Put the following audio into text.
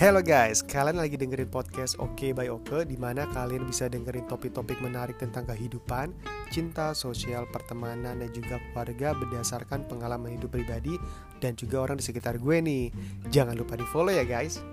Hello guys, kalian lagi dengerin podcast Oke by Oke di mana kalian bisa dengerin topik-topik menarik tentang kehidupan, cinta, sosial, pertemanan, dan juga keluarga berdasarkan pengalaman hidup pribadi dan juga orang di sekitar gue nih. Jangan lupa di follow ya guys.